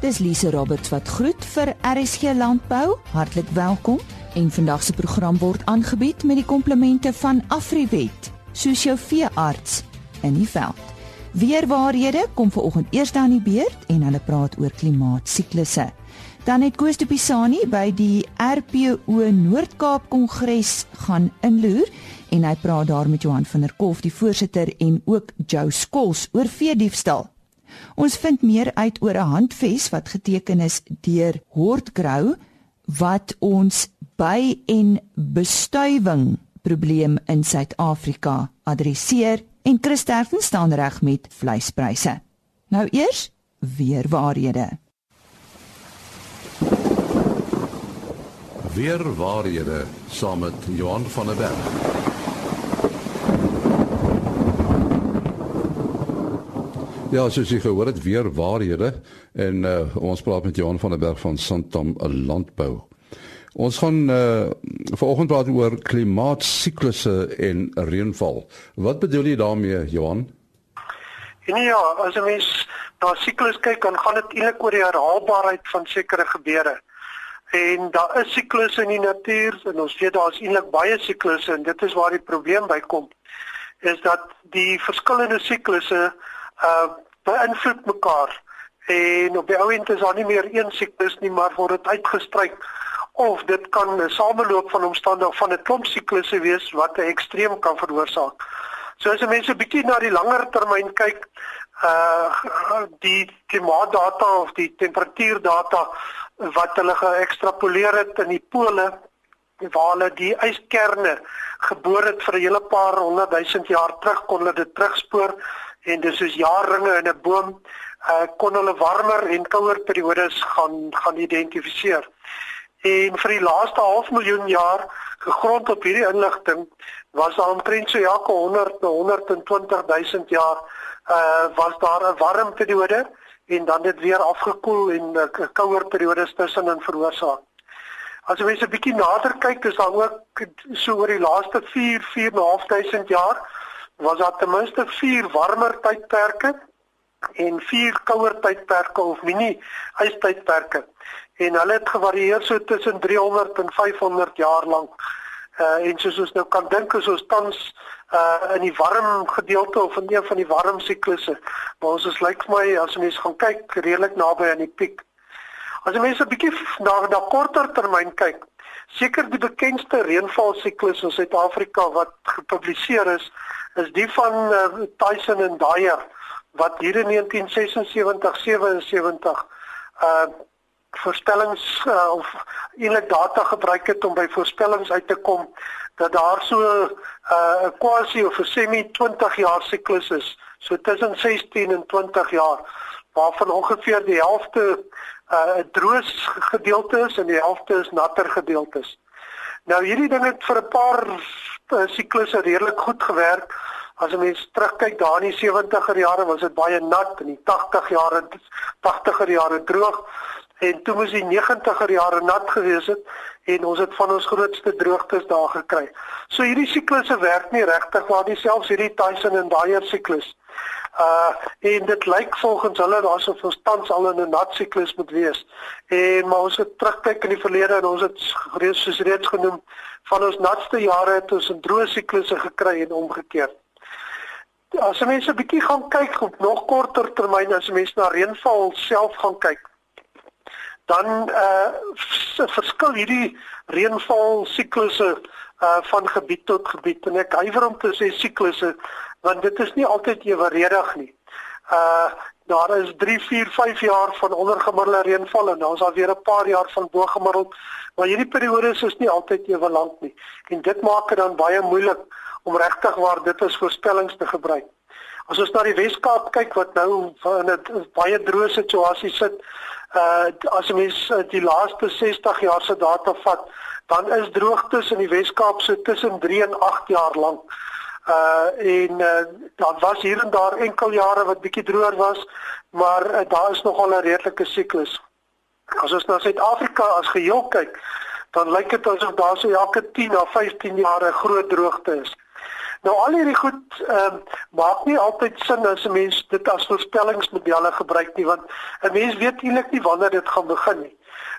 Dis Lise Roberts wat groet vir RSG Landbou. Hartlik welkom. En vandag se program word aangebied met die komplemente van Afriwet, soos jou veearts in die veld. Weerwaarhede kom vanoggend eers dan die beurt en hulle praat oor klimaatsiklusse. Dan het Koos de Pisani by die RPO Noord-Kaap Kongres gaan inloer en hy praat daar met Johan van der Kolf, die voorsitter en ook Joe Skols oor veediefstal. Ons vind meer uit oor 'n handves wat geteken is deur Hortgrow wat ons by en bestuiving probleem in Suid-Afrika adresseer en Christerfen staan reg met vleispryse. Nou eers weer waarhede. Weer waarhede saam met Johan van der Berg. Ja, soos jy gehoor het, weer waarhede en uh, ons praat met Johan van der Berg van Santam Landbou. Ons gaan uh, vanoggend praat oor klimaatsiklusse en reënval. Wat bedoel jy daarmee, Johan? Ja, as 'n mens na siklus kyk, dan gaan dit eintlik oor die herhaalbaarheid van sekere gebeure. En daar is siklusse in die natuur en ons weet daar's eintlik baie siklusse en dit is waar die probleem by kom is dat die verskillende siklusse uh beïnvloed mekaar en op die ou end is daar nie meer een siklus nie maar word dit uitgestryk of dit kan 'n sameloop van omstandighede van 'n klomp siklusse wees wat 'n ekstreem kan veroorsaak. So as mense bietjie na die langer termyn kyk, uh die klimaatdata of die temperatuurdata wat hulle geëkstrapoleer het in die pole waar hulle die yskerne geboor het vir 'n hele paar honderd duisend jaar terug kon hulle dit terugspoor en dis soos jaarringe in 'n boom uh, kon hulle warmer en kouer periodes gaan gaan identifiseer. En vir die laaste half miljoen jaar gegrond op hierdie inligting was daar omtrent so elke 100 tot 120 000 jaar uh was daar 'n warm periode en dan dit weer afgekoel en 'n uh, kouer periode tussenin veroorsaak. As jy mens 'n bietjie nader kyk, is daar ook so oor die laaste 4 4 en 'n half duisend jaar was daar ten minste 4 warmer tydperke en 4 kouer tydperke of mini ystydperke. En hulle het gevarieer so tussen 300 en 500 jaar lank. Uh en soos ons nou kan dink is ons tans uh in die warm gedeelte of in een van die warm siklusse. Maar ons is lyk vir my as mense gaan kyk redelik naby aan die piek. As mense 'n bietjie na na korter termyn kyk, seker die bekendste reënval siklus in Suid-Afrika wat gepubliseer is, is die van uh, Tyson en Dyer wat hier in 1976 77 uh voorspellings uh, of eintlik data gebruik het om by voorspellings uit te kom dat daar so 'n uh, quasi of 'n semi 20 jaar siklus is so tussen 16 en 20 jaar waarvan ongeveer die helfte 'n uh, droog gedeelte is en die helfte is natter gedeeltes. Nou hierdie ding het vir 'n paar siklusse redelik goed gewerk. As 'n mens terugkyk daar in die 70er jare was dit baie nat en die 80 jare 80er jare droog en toe moes die 90er jare nat gewees het en ons het van ons grootste droogtes daar gekry. So hierdie siklusse werk nie regtig waar nie selfs hierdie Tyson en Dyer siklus. Uh en dit lyk volgens hulle daarsof ons tans al in 'n nat siklus moet wees. En maar ons het terugkyk in die verlede en ons het reeds soos reeds genoem van ons natste jare het ons 'n droë siklusse gekry en omgekeerd. As mense 'n bietjie gaan kyk op nog korter termyn as mense na reënval self gaan kyk, dan uh verskil hierdie reënval siklusse uh van gebied tot gebied en ek huiwer om te sê siklusse want dit is nie altyd eweredig nie. Uh daar is 3, 4, 5 jaar van ondergemiddelde reënval en dan is daar weer 'n paar jaar van bo-gemiddeld, maar hierdie periodes is nie altyd ewe lank nie. En dit maak dit dan baie moeilik om regtig waar dit as voorspellings te gebruik. As ons na die Weskaap kyk wat nou in 'n baie droë situasie sit, uh as mens uh, die laaste 60 jaar se data vat, dan is droogtes in die Weskaap so tussen 3 en 8 jaar lank. Uh en uh, daar was hier en daar enkel jare wat bietjie droër was, maar uh, daar is nogal 'n redelike siklus. As ons na Suid-Afrika as geheel kyk, dan lyk dit asof daar so elke 10 na 15 jaar 'n groot droogte is. Nou al hierdie goed ehm uh, maak nie altyd sin as 'n mens dit as voorspellingsmodelle gebruik nie want 'n mens weet eintlik nie wanneer dit gaan begin nie.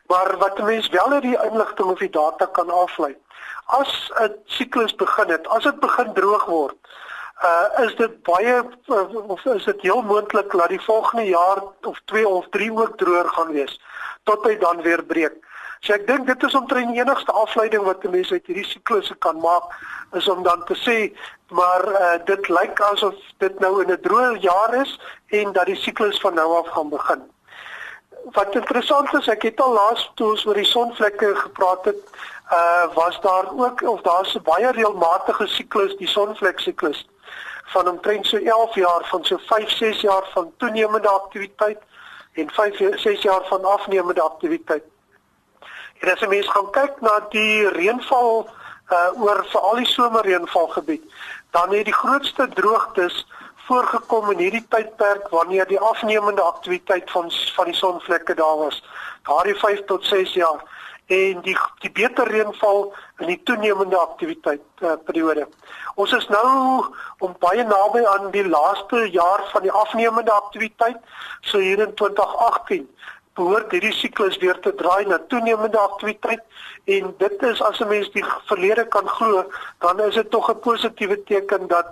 Maar wat 'n mens wel uit die inligting of die data kan aflei. As 'n siklus begin het, as dit begin droog word, uh is dit baie uh, of is dit heel moontlik dat die volgende jaar of 2 of 3 ook droër gaan wees tot hy dan weer breek. So ek dink dit is omtrent die enigste afleiding wat 'n mens uit hierdie siklusse kan maak is om dan te sê maar uh, dit lyk asof dit nou in 'n droë jaar is en dat die siklus van nou af gaan begin. Wat interessant is, ek het al laas toe ons oor die sonvlekke gepraat het, uh was daar ook of daar's 'n baie reëlmatige siklus, die sonvlek siklus van omtrent so 11 jaar van so 5, 6 jaar van toenemende aktiwiteit en 5, 6 jaar van afnemende aktiwiteit. En as 'n mens gaan kyk na die reënval uh oor veral die somerreënvalgebied, dan het die grootste droogtes voorgekom in hierdie tydperk wanneer die afnemende aktiwiteit van van die sonvlekke daar was. Daardie 5 tot 6 jaar en die die beter reënval in die toenemende aktiwiteit uh, periode. Ons is nou om baie naby aan die laaste jaar van die afnemende aktiwiteit, so hier in 2018 behoort hierdie siklus weer te draai na toenemende aktiwiteit en dit is as 'n mens die verlede kan glo, dan is dit tog 'n positiewe teken dat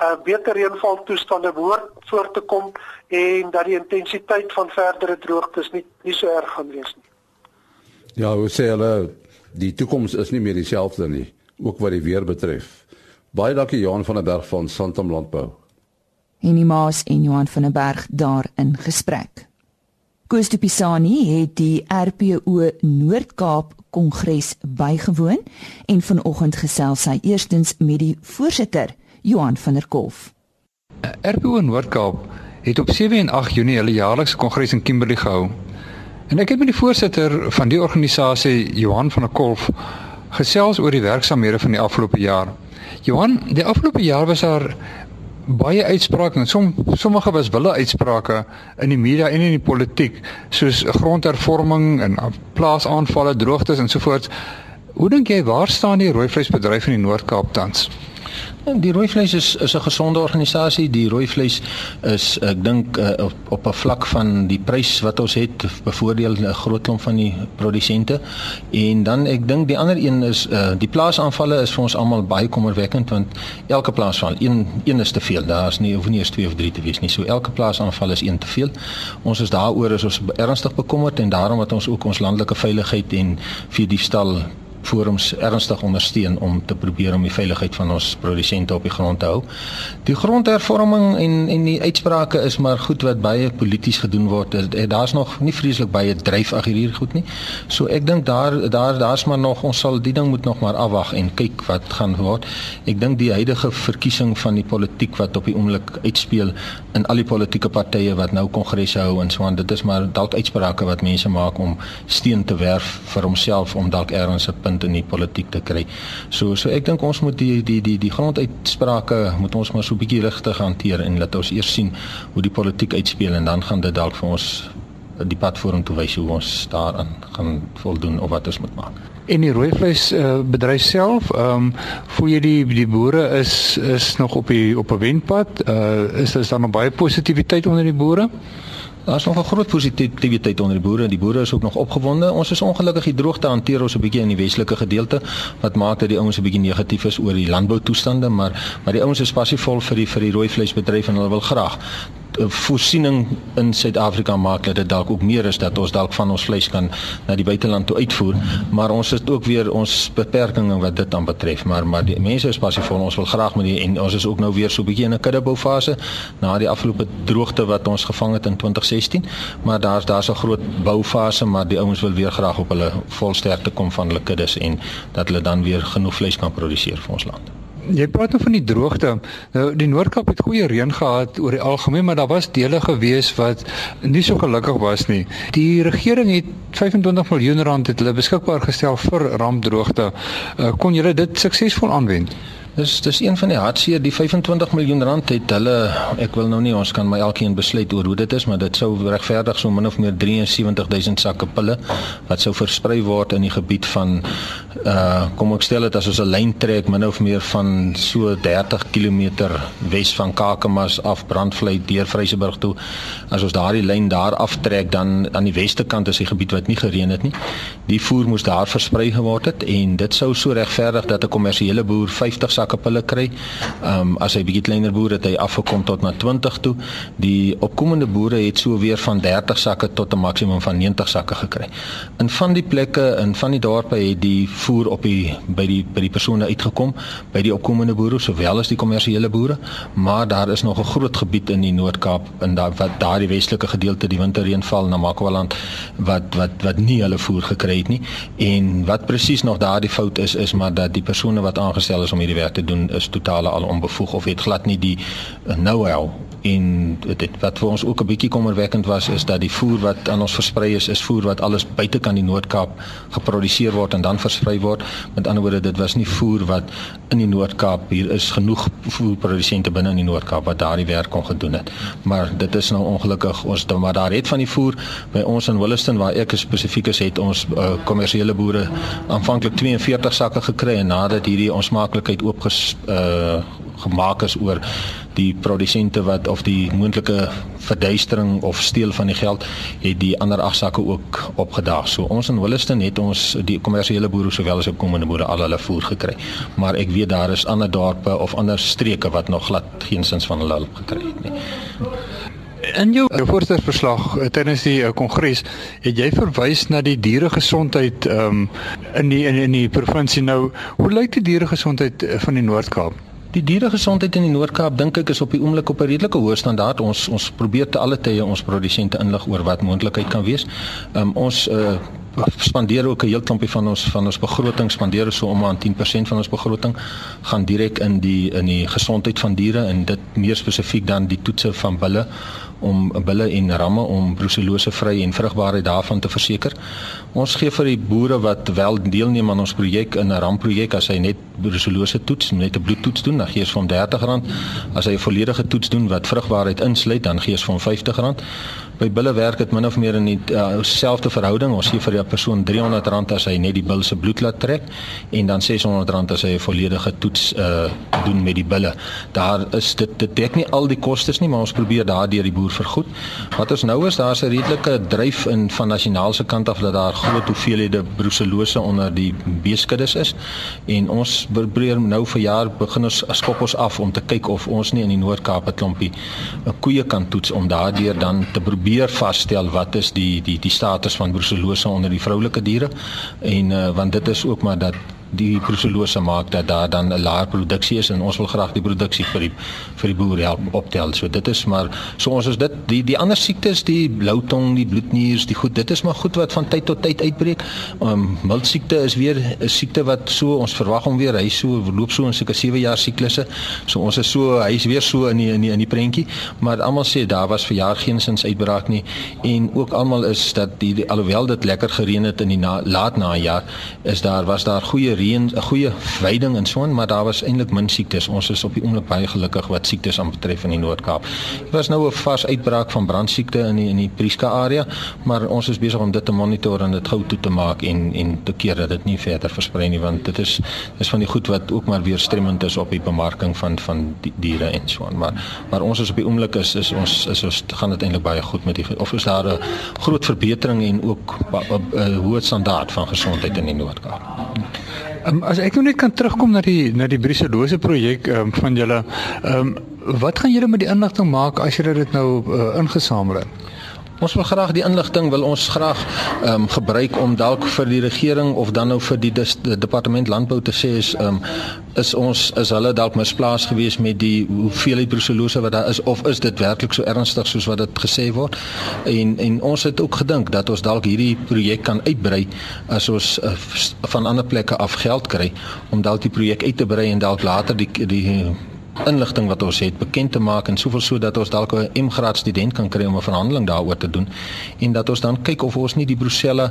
uh, beter reënval toestande behoort voor te kom en dat die intensiteit van verdere droogtes nie nie so erg gaan wees nie. Ja, hoe sê hulle die toekoms is nie meer dieselfde nie, ook wat die weer betref. Baie dankie Johan van der Berg van Santam Landbou. En die Maas en Johan van der Berg daar in gesprek. Koos de Pisani het die RPO Noord-Kaap Kongres bygewoon en vanoggend gesels hy eerstens met die voorsitter Johan van der Kolf. RPO Noord-Kaap het op 7 en 8 Junie hulle jaarlikse kongres in Kimberley gehou. En ek het met die voorsitter van die organisasie Johan van der Kolf gesels oor die werksamehede van die afgelope jaar. Johan, die afgelope jaar was daar baie uitsprake en som, sommige was wille uitsprake in die media en in die politiek soos grondhervorming en plaasaanvalle, droogtes en so voort. Hoe dink jy waar staan die rooi vleisbedryf in die Noord-Kaap tans? Ja, die rooi vleis is is 'n gesonde organisasie. Die rooi vleis is ek dink uh, op op 'n vlak van die prys wat ons het bevoordeel 'n groot klomp van die produsente. En dan ek dink die ander een is uh, die plaasaanvalle is vir ons almal baie kommerwekkend want elke plaasaanval een een is te veel. Daar's nie hoef nie eens twee of drie te wees nie. So elke plaasaanval is een te veel. Ons is daaroor is ons ernstig bekommerd en daarom het ons ook ons landelike veiligheid en vir diefstal forums ernstig ondersteun om te probeer om die veiligheid van ons produsente op die grond te hou. Die grondhervorming en en die uitsprake is maar goed wat baie polities gedoen word. Daar's nog nie vreeslik baie dryf ag hier goed nie. So ek dink daar daar daar's maar nog ons sal die ding moet nog maar afwag en kyk wat gaan word. Ek dink die huidige verkiesing van die politiek wat op die oomblik uitspeel in al die politieke partye wat nou kongresse hou en so aan dit is maar dalk uitsprake wat mense maak om steen te werf vir homself om dalk ergens 'n punt in die politiek te kry. So so ek dink ons moet die die die die gronduitsprake moet ons maar so 'n bietjie rigtig hanteer en laat ons eers sien hoe die politiek uitspeel en dan gaan dit dalk vir ons die pad vorentoe wys hoe ons daaraan gaan voldoen of wat ons moet maak. En die rooi vleis uh, bedryf self, ehm um, voel jy die die boere is is nog op die op 'n wenpad? Uh is daar nog baie positiwiteit onder die boere? Daar's nog 'n groot positiwiteit onder die boere. Die boere is ook nog opgewonde. Ons is ongelukkig die droogte hanteer ons 'n bietjie in die westelike gedeelte wat maak dat die ouens 'n bietjie negatief is oor die landboutoestande, maar maar die ouens is passievol vir die vir die rooi vleisbedryf en hulle wil graag voorsiening in Suid-Afrika maak dat dit dalk ook meer is dat ons dalk van ons vleis kan na die buiteland toe uitvoer. Maar ons het ook weer ons beperkings wat dit dan betref maar maar die mense is passievol ons wil graag met die en ons is ook nou weer so 'n bietjie in 'n kuddebou fase na die afgelope droogte wat ons gevang het in 2016 maar daar's daar's 'n groot boufase maar die ouens wil weer graag op hulle volsterkte kom van hulle kuddes en dat hulle dan weer genoeg vleis kan produseer vir ons land Jy praat nou van die droogte. Nou die Noord-Kaap het goeie reën gehad oor die algemeen, maar daar was dele gewees wat nie so gelukkig was nie. Die regering het 25 miljoen rand het hulle beskikbaar gestel vir rampdroogte. Uh, kon julle dit suksesvol aanwend? Dis dis een van die hartseer. Die 25 miljoen rand het hulle ek wil nou nie ons kan my elkeen besluit oor hoe dit is maar dit sou regverdig so min of meer 73000 sakke pille wat sou versprei word in die gebied van uh kom ek stel dit as ons 'n lyn trek min of meer van so 30 km wes van Kakamas af Brandvlei deur Vryseburg toe. As ons daardie lyn daar aftrek dan aan die weste kant is die gebied wat nie gereën het nie. Die voer moes daar versprei geword het en dit sou so regverdig dat 'n kommersiële boer 50 sakke pille kry. Ehm um, as hy bietjie kleiner boer het hy afgekom tot na 20 toe. Die opkomende boere het so weer van 30 sakke tot 'n maksimum van 90 sakke gekry. In van die plekke in van die dorpe het die voer op die by die by die persone uitgekom by die opkomende boere sowel as die kommersiële boere, maar daar is nog 'n groot gebied in die Noord-Kaap in daai wat daardie westelike gedeelte die winterreënval na Makwaland wat wat wat nie hulle voer gekry het nie en wat presies nog daardie fout is is maar dat die persone wat aangestel is om hierdie werk te doen is totale al onbevoeg of het glad nie die uh, know-how en dit wat vir ons ook 'n bietjie kommerwekkend was is dat die voer wat aan ons versprei is is voer wat alles buitekant die Noord-Kaap geproduseer word en dan versprei word. Met ander woorde, dit was nie voer wat in die Noord-Kaap hier is genoeg voerprodusente binne in die Noord-Kaap wat daardie werk kon gedoen het. Maar dit is nou ongelukkig ons maar daar het van die voer by ons in Williston waar ek spesifiek is het ons uh, kommersiële boere aanvanklik 42 sakke gekry en nadat hierdie onsmaaklikheid oopges uh, gemaak is oor die produsente wat of die moontlike verduistering of steel van die geld het die ander ag sakke ook opgedaag. So ons in Williston het ons die kommersiële boere sowel as die komende boere al hulle voer gekry. Maar ek weet daar is ander dorpe of ander streke wat nog glad geensins van hulle hulp gekry het nie. In jou voorstelverslag eh, tydens die kongres het jy verwys na die dieregesondheid um, in die in, in die provinsie nou. Hoe lyk die dieregesondheid eh, van die Noord-Kaap? Die dieregesondheid in die Noord-Kaap dink ek is op die oomblik op 'n redelike hoë standaard. Ons ons probeer te alle tye ons produsente inlig oor wat moontlikheid kan wees. Um, ons uh, spandeer ook 'n heel klompie van ons van ons begroting spandeer so om aan 10% van ons begroting gaan direk in die in die gesondheid van diere en dit meer spesifiek dan die toetse van bulle om bulle en ramme om bruselose vry en vrugbaarheid daarvan te verseker. Ons gee vir die boere wat wel deelneem aan ons projek in 'n ramprojek as hy net bruselose toets, net 'n bloedtoets doen, dan gee ons vir hom R30. As hy 'n volledige toets doen wat vrugbaarheid insluit, dan gee ons vir hom R50 by bulle werk dit min of meer in dieselfde uh, verhouding. Ons gee vir 'n persoon R300 as hy net die bil se bloed laat trek en dan R600 as hy 'n volledige toets uh doen met die bulle. Daar is dit dit dek nie al die kostes nie, maar ons probeer daardeur die boer vergoed. Wat ons nou is, daar's 'n redelike dryf in van nasionaal se kant af dat daar groot hoeveelhede bruselose onder die beeskuddes is en ons probeer nou vir jaar begin ons skop ons af om te kyk of ons nie in die Noord-Kaap 'n klompie 'n koeie kan toets om daardeur dan te probeer vasstel wat is die die die status van brucellose onder die vroulike diere en uh, want dit is ook maar dat die brucellose maak dat daar dan 'n laer produksie is en ons wil graag die produksie vir die vir die boere help optel. So dit is maar so ons is dit die die ander siektes, die bloutong, die bloedniers, die goed, dit is maar goed wat van tyd tot tyd uitbreek. Ehm um, miltsiekte is weer 'n siekte wat so ons verwag hom weer hy so loop so in seker 7 jaar siklusse. So ons is so hy is weer so in die in die in die prentjie, maar almal sê daar was vir jaar geensins uitbraak nie en ook almal is dat die, die alhoewel dit lekker gereën het in die na, laat najaar is daar was daar goeie reën, 'n goeie veiding en so aan, maar daar was eintlik min siektes. Ons is op die oomblik baie gelukkig wat siektes aanbetref in die Noord-Kaap. Dit was nou 'n vars uitbraak van brandsiekte in die, in die Prieska area, maar ons is besig om dit te monitor en dit gou toe te maak en en te keer dat dit nie verder versprei nie want dit is is van die goed wat ook maar weer stremmend is op die bemarking van van die diere en so aan. Maar maar ons is op die oomblik is, is ons is ons gaan dit eintlik baie goed met die of is daar 'n groot verbetering en ook 'n hoë standaard van gesondheid in die Noord-Kaap. Um, as ek nou net kan terugkom na die na die briselose projek um, van julle, um, wat gaan julle met die inligting maak as julle dit nou uh, ingesamel het? Ons wil graag die inligting wil ons graag ehm um, gebruik om dalk vir die regering of dan nou vir die, dis, die departement landbou te sê is ehm um, is ons is hulle dalk misplaas gewees met die hoeveelheid brucellose wat daar is of is dit werklik so ernstig soos wat dit gesê word? En en ons het ook gedink dat ons dalk hierdie projek kan uitbrei as ons uh, van ander plekke af geld kry om dalk die projek uit te brei en dalk later die die inligting wat ons het bekend te maak en soveel sodat ons dalk 'n M-graad student kan kry om 'n verhandeling daaroor te doen en dat ons dan kyk of ons nie die Brussels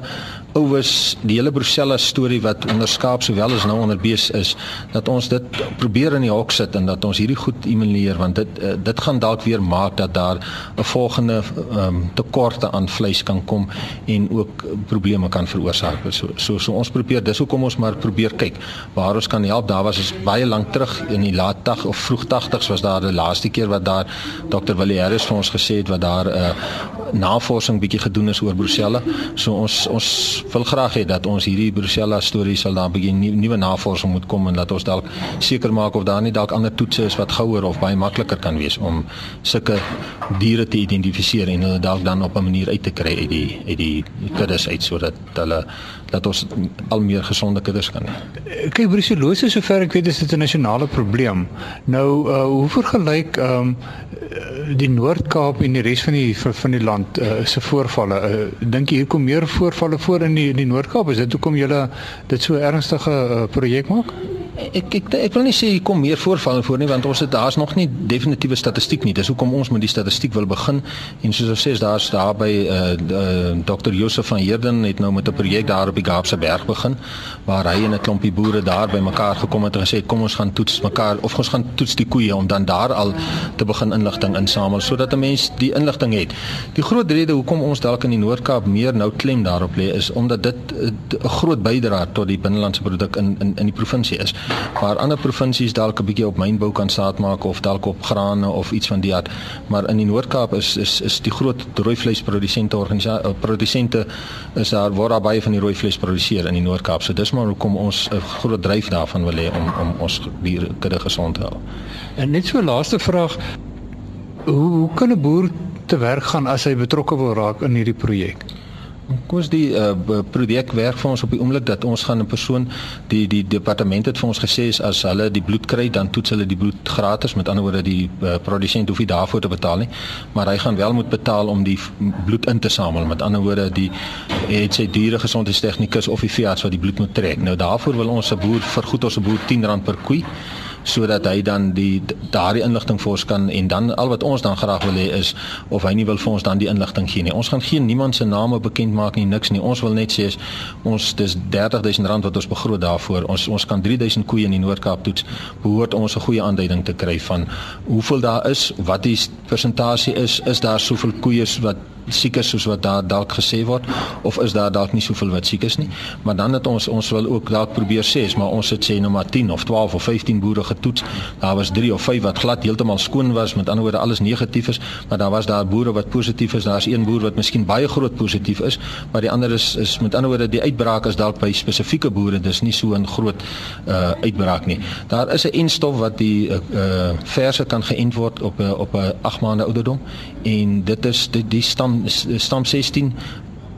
ouers die hele Brussels storie wat onderskaap sowel as nou onder bees is dat ons dit probeer in die hok sit en dat ons hierdie goed emuleer want dit uh, dit gaan dalk weer maak dat daar 'n volgende um, tekorte aan vleis kan kom en ook probleme kan veroorsaak. So so, so ons probeer dis hoekom ons maar probeer kyk waar ons kan help. Daar was is baie lank terug in die laat 80 of vroeg 80s was daar die laaste keer wat daar Dr. Willie Harris vir ons gesê het wat daar 'n uh, navorsing bietjie gedoen is oor Brucella. So ons ons wil graag hê dat ons hierdie Brucella storie sal daar bietjie nuwe navorsing moet kom en dat ons dalk seker maak of daar nie dalk ander toetse is wat gouer of baie makliker kan wees om sulke diere te identifiseer en hulle dalk dan op 'n manier uit te kry uit die uit die kuddes uit sodat hulle dat ons al meer gesonde kinders kan hê. Kyk, brucellose sover ek weet is dit 'n nasionale probleem. Nou uh, hoe vergelyk ehm um, die Noord-Kaap en die res van die van die land uh, se voorvalle? Uh, Dink jy hier kom meer voorvalle voor in die in die Noord-Kaap? Is dit hoekom julle dit so ernstige uh, projek maak? Ek ek ek wil nie sê hier kom meer voorvalle voor nie want ons het daar's nog nie definitiewe statistiek nie. Dis hoekom ons met die statistiek wil begin en soos ons sê daar's daar by uh, uh, Dr. Josef van Heerden het nou met 'n projek daar op die Kaapse Berg begin waar hy en 'n klompie boere daar bymekaar gekom het en gesê kom ons gaan toets mekaar of ons gaan toets die koeie om dan daar al te begin inligting insamel sodat 'n mens die inligting het. Die groot rede hoekom ons dalk in die Noord-Kaap meer nou klem daarop lê is omdat dit eh, 'n groot bydrae tot die binnelandse produk in in in die provinsie is. Waar ander provinsies dalk 'n bietjie op mynbou kan saad maak of dalk op grane of iets van die aard, maar in die Noord-Kaap is is is die groot rooi vleisprodusente organisasie eh, produsente is daar waar daar baie van die rooi vleis produseer in die Noord-Kaap. So dis maar hoekom ons 'n groot dryf daarvan wil hê om om ons diere kudde gesond te hou. En net so laaste vraag, hoe hoe kan 'n boer te werk gaan as hy betrokke wil raak in hierdie projek? Kom ons die uh, projek werk vir ons op die oomblik dat ons gaan 'n persoon die die departement het vir ons gesê is as hulle die bloed kry dan toets hulle die bloed gratis. Met ander woorde die uh, produsent hoef nie daarvoor te betaal nie. Maar hy gaan wel moet betaal om die bloed in te samel. Met ander woorde die het sy diere gesondheidstegnikus of die veearts wat die bloed moet trek. Nou daarvoor wil ons 'n boer vergoed ons 'n boer R10 per koei sodat hy dan die daardie inligting vir ons kan en dan al wat ons dan graag wil hê is of hy nie wil vir ons dan die inligting gee nie. Ons gaan geen niemand se name bekend maak nie, niks nie. Ons wil net sê ons dis R30000 wat ons begroot daarvoor. Ons ons kan 3000 koeie in die Noord-Kaap toets. Behoort ons 'n goeie aanduiding te kry van hoeveel daar is, wat die persentasie is, is daar soveel koeie wat siek is soos wat daar dalk gesê word of is daar dalk nie soveel wat siek is nie. Maar dan het ons ons wil ook dalk probeer sê maar ons het sê nou maar 10 of 12 of 15 boere getoets. Daar was 3 of 5 wat glad heeltemal skoon was met ander woorde alles negatief is. Maar daar was daar boere wat positief is daar's een boer wat miskien baie groot positief is maar die ander is is met ander woorde die uitbraak is dalk by spesifieke boere dis nie so 'n groot uh, uitbraak nie. Daar is 'n enstof wat die uh, verse kan geënt word op 'n op 'n uh, 8 maande ouderdom. En dit is die, die stam stam 16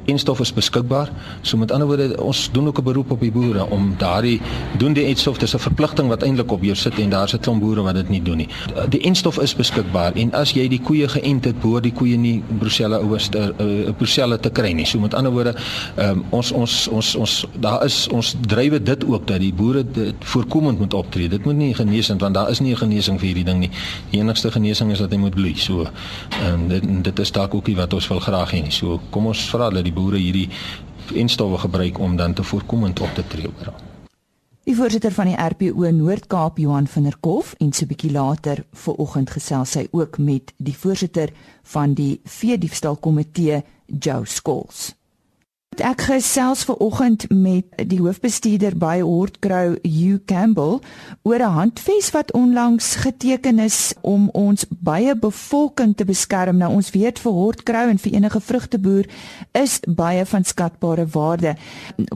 enstof is beskikbaar. So met ander woorde, ons doen ook 'n beroep op die boere om daardie doen die enstof, dis 'n verpligting wat eintlik op jou sit en daar's 'n klomp boere wat dit nie doen nie. Die enstof is beskikbaar en as jy die koeie geënt het, behoort die koeie nie brucella te uh, brucella te kry nie. So met ander woorde, um, ons ons ons ons daar is ons drywe dit ook dat die boere dit voorkomend moet optree. Dit moet nie genesend want daar is nie 'n genesing vir hierdie ding nie. Die enigste genesing is dat hy moet bloei. So en dit, dit is dalk ook iets wat ons wil graag hê. So kom ons vra dat die boere hierdie enstowwe gebruik om dan te voorkomend op te tree oor. Die voorsitter van die RPO Noord-Kaap, Johan van der Kolf, en so 'n bietjie later vanoggend gesels hy ook met die voorsitter van die Veediefstal Komitee, Joe Skols. Ek gesels ver oggend met die hoofbestuurder by Hortgrow, Hugh Campbell, oor 'n handves wat onlangs geteken is om ons baie bevolking te beskerm. Nou ons weet vir Hortgrow en vir enige vrugteboer is baie van skatbare waarde.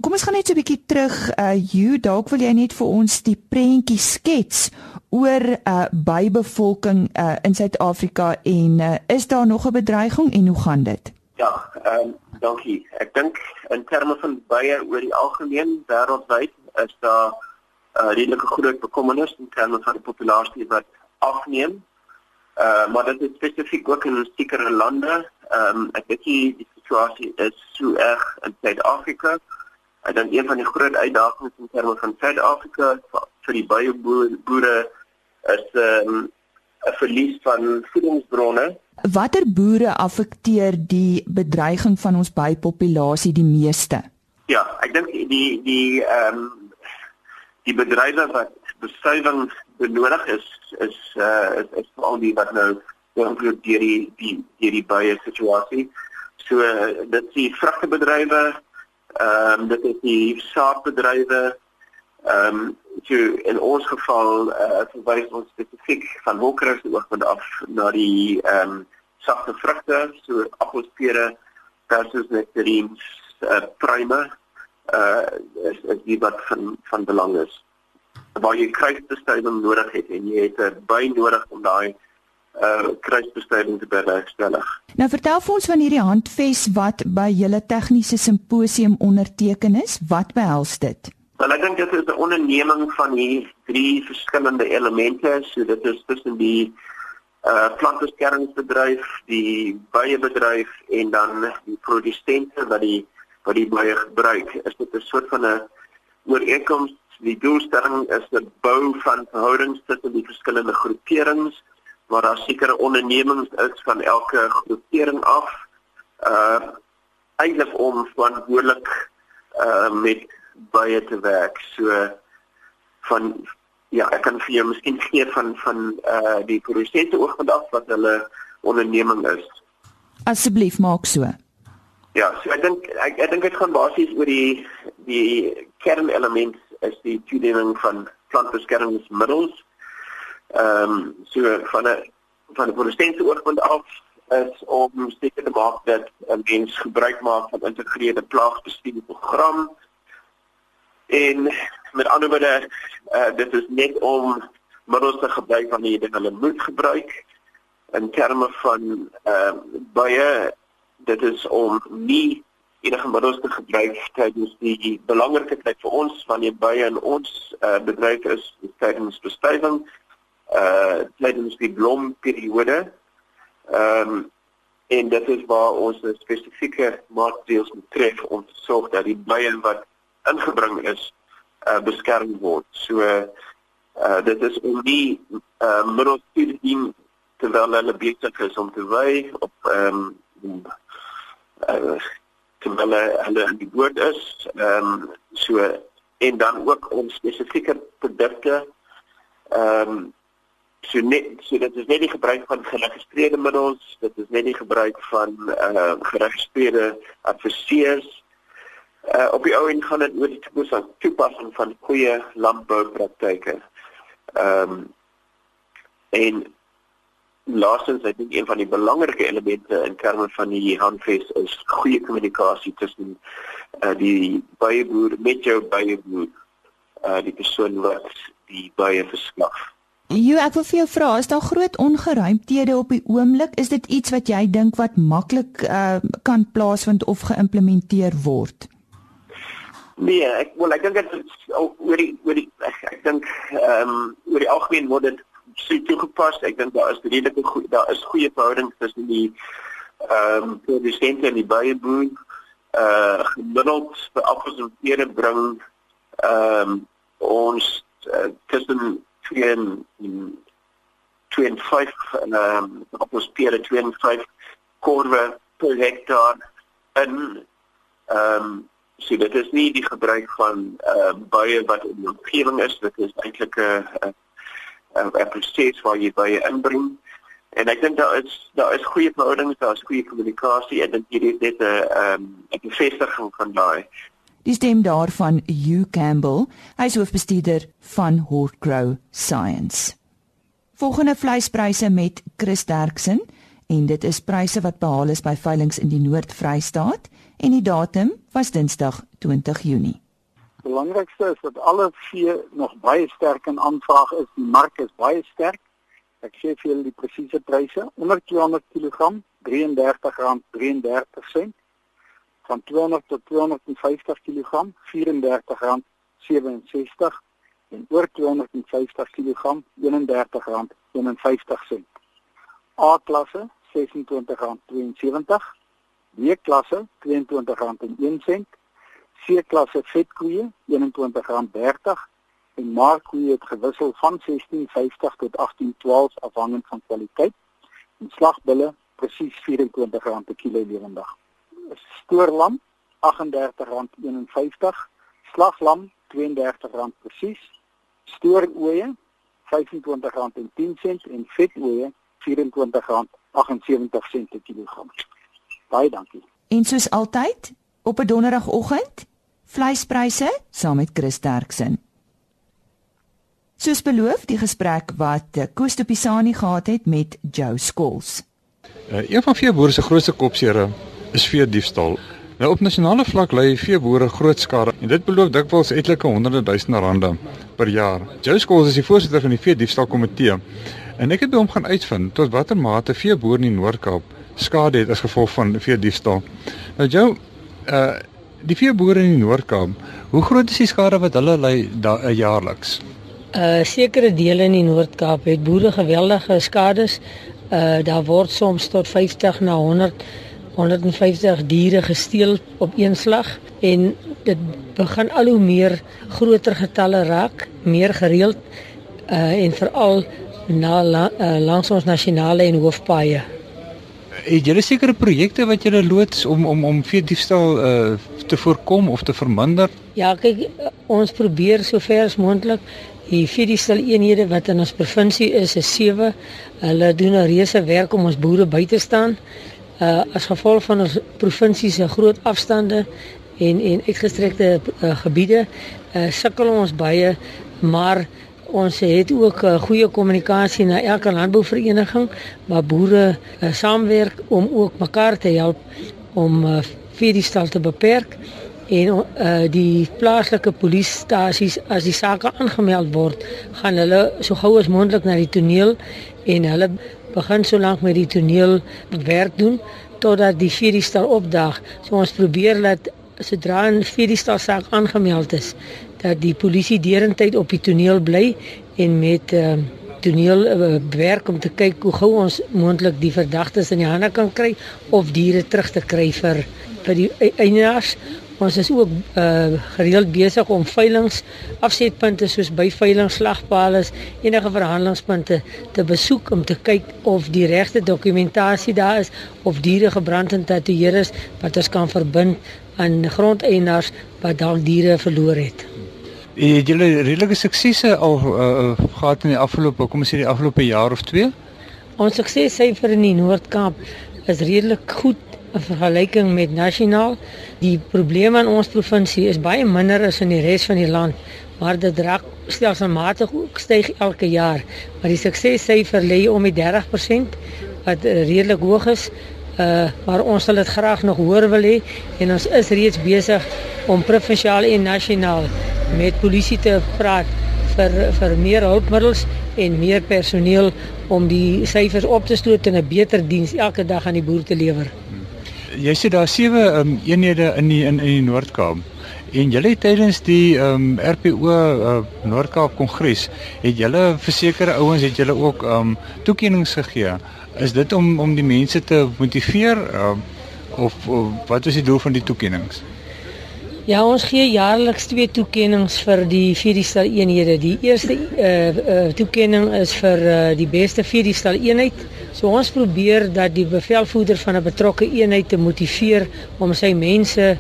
Kom ons gaan net so 'n bietjie terug, uh Hugh, dalk wil jy net vir ons die prentjie skets oor uh, bybevolking uh, in Suid-Afrika en uh, is daar nog 'n bedreiging en hoe gaan dit? Ja, ehm um Dankie. Ek dink in terme van baie oor die algemeen wêreldwyd is daar 'n uh, redelike groot bekommernis in terme van die populasie wat afneem. Uh maar dit is spesifiek ook in sekere lande. Ehm um, ek dink die situasie is so erg in Suid-Afrika. Ek dink een van die groot uitdagings in terme van Suid-Afrika vir die baie boere is 'n um, 'n verlies van voedingsbronne. Watter boere affekteer die bedreiging van ons bypopulasie die meeste? Ja, ek dink die die ehm um, die bedrywe wat bestuiving benodig is is uh is, is veral die wat nou beïnvloed deur die die deur die baie situasie. So uh, dit is die vrugtebedrywe, ehm um, dit is die saadbedrywe, ehm um, so in ons geval uh verwys ons spesifiek van Wolkeris oogpunt af na die ehm um, sagte vrugte, so appels, pere, persies, nektarines, uh prime uh is is die wat van van belang is. Waar jy kruisbestuiving nodig het en jy het 'n by nodig om daai uh kruisbestuiving te bewerkstellig. Nou vertel vir ons van hierdie handves wat by julle tegniese simposium onderteken is. Wat behels dit? Wel ek dink dit is 'n onderneming van hier drie verskillende elemente. So dit is tussen die uh plantbeskermingsbedryf, die bye-bedryf en dan die produsente wat die wat die bye gebruik. Is dit 'n soort van 'n ooreenkoms? Die doelstelling is die bou van verhoudings tussen die verskillende groeperings waar daar sekere ondernemings is van elke groepering af. Uh eintlik om verantwoordelik uh met bye te werk. So van ja, ek kan vir jou miskien gee van van uh die produsente oogpunt af wat hulle onderneming is. Asseblief maak so. Ja, so ek dink ek ek dink dit gaan basies oor die die kernelement is die toediening van plantbeskermingsmiddels. Ehm um, so van 'n van 'n produsente oogpunt af is om seker te maak dat 'n mens gebruik maak van integreerde plaagbestuurprogram. En met ander woorde, uh, dit is net om middels te gebruik wanneer jy dit hulle moet gebruik. In terme van ehm uh, baie dit is om nie enige middels te gebruik tydens die belangrike tyd vir ons wanneer by in ons uh, bedryf is tydens bestuiving uh tydens die blomperiode. Ehm um, en dit is waar ons spesifieke maatreëls moet tref om te sorg dat die bye wat ingebring is uh beskerm word. So uh dit is om die uh middels te dien terwyl hulle besig is om te wy op ehm um, uh, terwyl hulle in die boot is. Ehm um, so en dan ook om spesifieke produkte ehm um, so net so dit is net die gebruik van geregistreerde middels, dit is net die gebruik van ehm uh, geregistreerde adviseurs. Uh, op die ou en gaan dit oor die toepassing toepassing van goeie landboupraktyke. Ehm um, en laastens ek dink een van die belangrike elemente in terme van die handves is goeie kommunikasie tussen uh, die byeboer met jou byeboer uh, die persoon wat die bye verskaf. Jo, ek wil vir jou vra, is daar groot ongeruimthede op die oomblik? Is dit iets wat jy dink wat maklik uh, kan plaasvind of geïmplementeer word? Nee, ek wil ek dink dit oor die oor die ek, ek dink ehm um, oor die algemeen word dit sou toegepas. Ek dink daar is redelike goeie daar is goeie verhoudings tussen die ehm um, produsente en die byeboer. Uh gemiddeld vir en pere bring ehm um, ons uh, tussen 2 en 2 en 5 ehm um, appels pere 2 en 5 korwe per hektaar in ehm um, so dit is nie die gebruik van uh baie wat in die omgewing is dit is eintlik 'n 'n uh, proses waar jy baie inbring. En ek dink daar is daar is goeie verhoudings, daar is goeie kommunikasie en dit is net 'n ehm 'n bevestiging van daai. Die stem daarvan Hugh Campbell, hy is hoofbestuurder van Hortgrow Science. Volgende vleispryse met Chris Derksen en dit is pryse wat behaal is by veilinge in die Noord-Vrystaat en die datum was Dinsdag 20 Junie belangrikste is dat alle vee nog baie sterk in aanvraag is. Die mark is baie sterk. Ek sê vir julle die presiese pryse. Onder 200 kg R33.33 van 200 tot 250 kg R34.67 en oor 250 kg R31.51. A klasse R26.72, B klasse R22.01 C klasse vetkoeie R21.30 en markkoeie het gewissel van 16.50 tot 18.12 afhangend van kwaliteit. En slagbulle presies R24 per kilo lewendig. Stoorlam R38.51, slaglam R32 presies, stooroeie R25.10 en vetoeie R24.78 per kilogram. Baie dankie. En soos altyd, op 'n donderdagoggend, vleispryse saam met Chris Terksen. Soos beloof, die gesprek wat Koos de Pisani gehad het met Joe Skols. Uh, een van veeboere se grootste kopsere is vee diefstal. Nou op nasionale vlak lê veeboere groot skade en dit beloof dikwels etlike honderde duisende rande per jaar. Joe Skols is die voorsitter van die vee diefstal komitee en ek het hom gaan uitvind tot watter mate veeboere in die Noord-Kaap skade het as gevolg van vee diefstal. Nou Joe, uh die veeboere in die Noord-Kaap, hoe groot is die skade wat hulle ly uh, jaarliks? Uh sekere dele in die Noord-Kaap het boere geweldige skades. Uh daar word soms tot 50 na 100 150 diere gesteel op een slag en dit begin al hoe meer groter getalle raak, meer gereeld uh en veral na la, uh, langs ons nasionale en hoofpaaie. Het julle sekere projekte wat julle loods om om om vee diefstal uh te voorkom of te verminder? Ja, kyk, ons probeer sover as moontlik die vee diefstal eenhede wat in ons provinsie is, is 7. Hulle doen 'n reuse werk om ons boere by te staan. Uh as gevolg van ons provinsie se groot afstande en en uitgestrekte uh, gebiede, uh sukkel ons baie, maar Ons het ook uh, goeie kommunikasie na elke landbouvereniging waar boere uh, saamwerk om ook mekaar te help om uh, veediestal te beperk en uh, die plaaslike polisiestasies as die sake aangemeld word, gaan hulle so gou as moontlik na die toneel en hulle begin so lank met die toneel werk doen totdat die veediestal opdag. So ons probeer dat sodra 'n veediestal saak aangemeld is, dat die polisie derentyd op die toneel bly en met uh, toneel uh, werk om te kyk hoe gou ons moontlik die verdagtes in die hande kan kry of diere terug te kry vir vir die eienaars. Ons is ook uh, gereeld besig om veilinge afsetpunte soos by veilingslagpale enige verhandelingspunte te besoek om te kyk of die regte dokumentasie daar is of diere gebrand en tatoeëer is wat ons kan verbind aan grondeienaars wat dalk diere verloor het. Het julle redelike suksese al uh, gehad in die afgelope kom ons sê die afgelope jaar of 2? Ons suksessyfer in die Noord-Kaap is redelik goed in vergelyking met nasionaal. Die probleme in ons provinsie is baie minder as in die res van die land, maar dit raak stelselmatig ook styg elke jaar. Maar die suksessyfer lê om die 30% wat redelik hoog is. Uh maar ons sal dit graag nog hoër wil hê en ons is reeds besig om provinsiaal en nasionaal met polisie te praat vir vir meer hulpmiddels en meer personeel om die syfers op te stoot en 'n beter diens elke dag aan die boer te lewer. Jy sê daar sewe um, eenhede in die in in die Noord-Kaap. En julle tydens die um, RPO uh, Noord-Kaap Kongres het julle versekerde ouens het julle ook um, toekennings gegee. Is dit om om die mense te motiveer uh, of, of wat is die doel van die toekennings? Ja, ons gee jaarliks twee toekenninge vir die Vierdiestal eenhede. Die eerste uh, uh toekenning is vir uh, die beste Vierdiestal eenheid. So ons probeer dat die bevelvoerder van 'n betrokke eenheid te motiveer om sy mense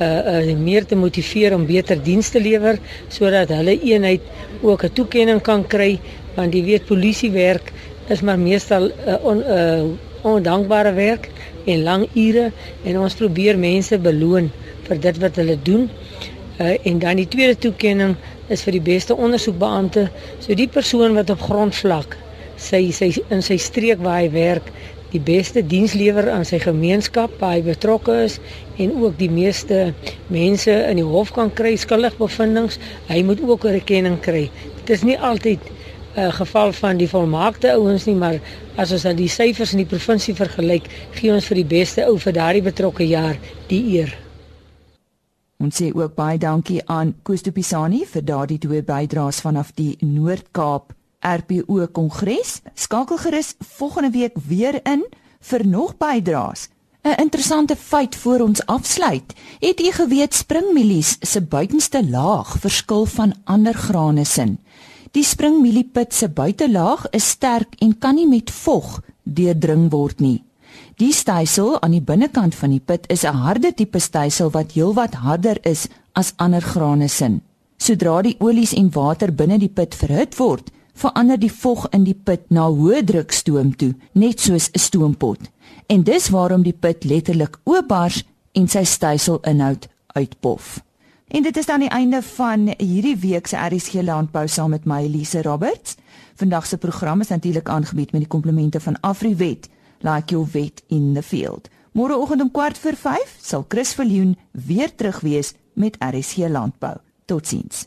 uh uh meer te motiveer om beter dienste te lewer sodat hulle eenheid ook 'n toekenning kan kry want jy weet polisiewerk is maar meestal 'n uh, on, uh, ondankbare werk en lang ure en ons probeer mense beloon vir dit wat hulle doen. Uh, en dan die tweede toekenning is vir die beste ondersoekbeampte. So die persoon wat op grondvlak sy sy in sy streek waar hy werk die beste diens lewer aan sy gemeenskap waar hy betrokke is en ook die meeste mense in die hof kan kry skuldig bevindings. Hy moet ook erkenning kry. Dit is nie altyd 'n uh, geval van die volmaakte ouens nie, maar as ons dan die syfers in die provinsie vergelyk, gee ons vir die beste ou vir daardie betrokke jaar die eer. Ons sê ook baie dankie aan Koos de Pisani vir daardie twee bydraes vanaf die Noord-Kaap RPO Kongres. Skakel gerus volgende week weer in vir nog bydraes 'n Interessante feit voor ons afsluit. Het u geweet springmielies se buitenste laag verskil van ander grane sin? Die springmieliepit se buitelaag is sterk en kan nie met vog deurdring word nie. Die stysel aan die binnekant van die pit is 'n harde tipe stysel wat heelwat harder is as ander grane sin. Sodra die olies en water binne die pit verhit word, verander die vog in die pit na hoë druk stoom toe, net soos 'n stoompot. En dis waarom die pit letterlik oopbars en sy styselinhoud uitpof. En dit is dan die einde van hierdie week se RSG Landbou saam met my Elise Roberts. Vandag se program is natuurlik aangebied met die komplemente van Afriwet, like your vet in the field. Môreoggend om 4 voor 5 sal Chris Viljoen weer terug wees met RSG Landbou. Totsiens.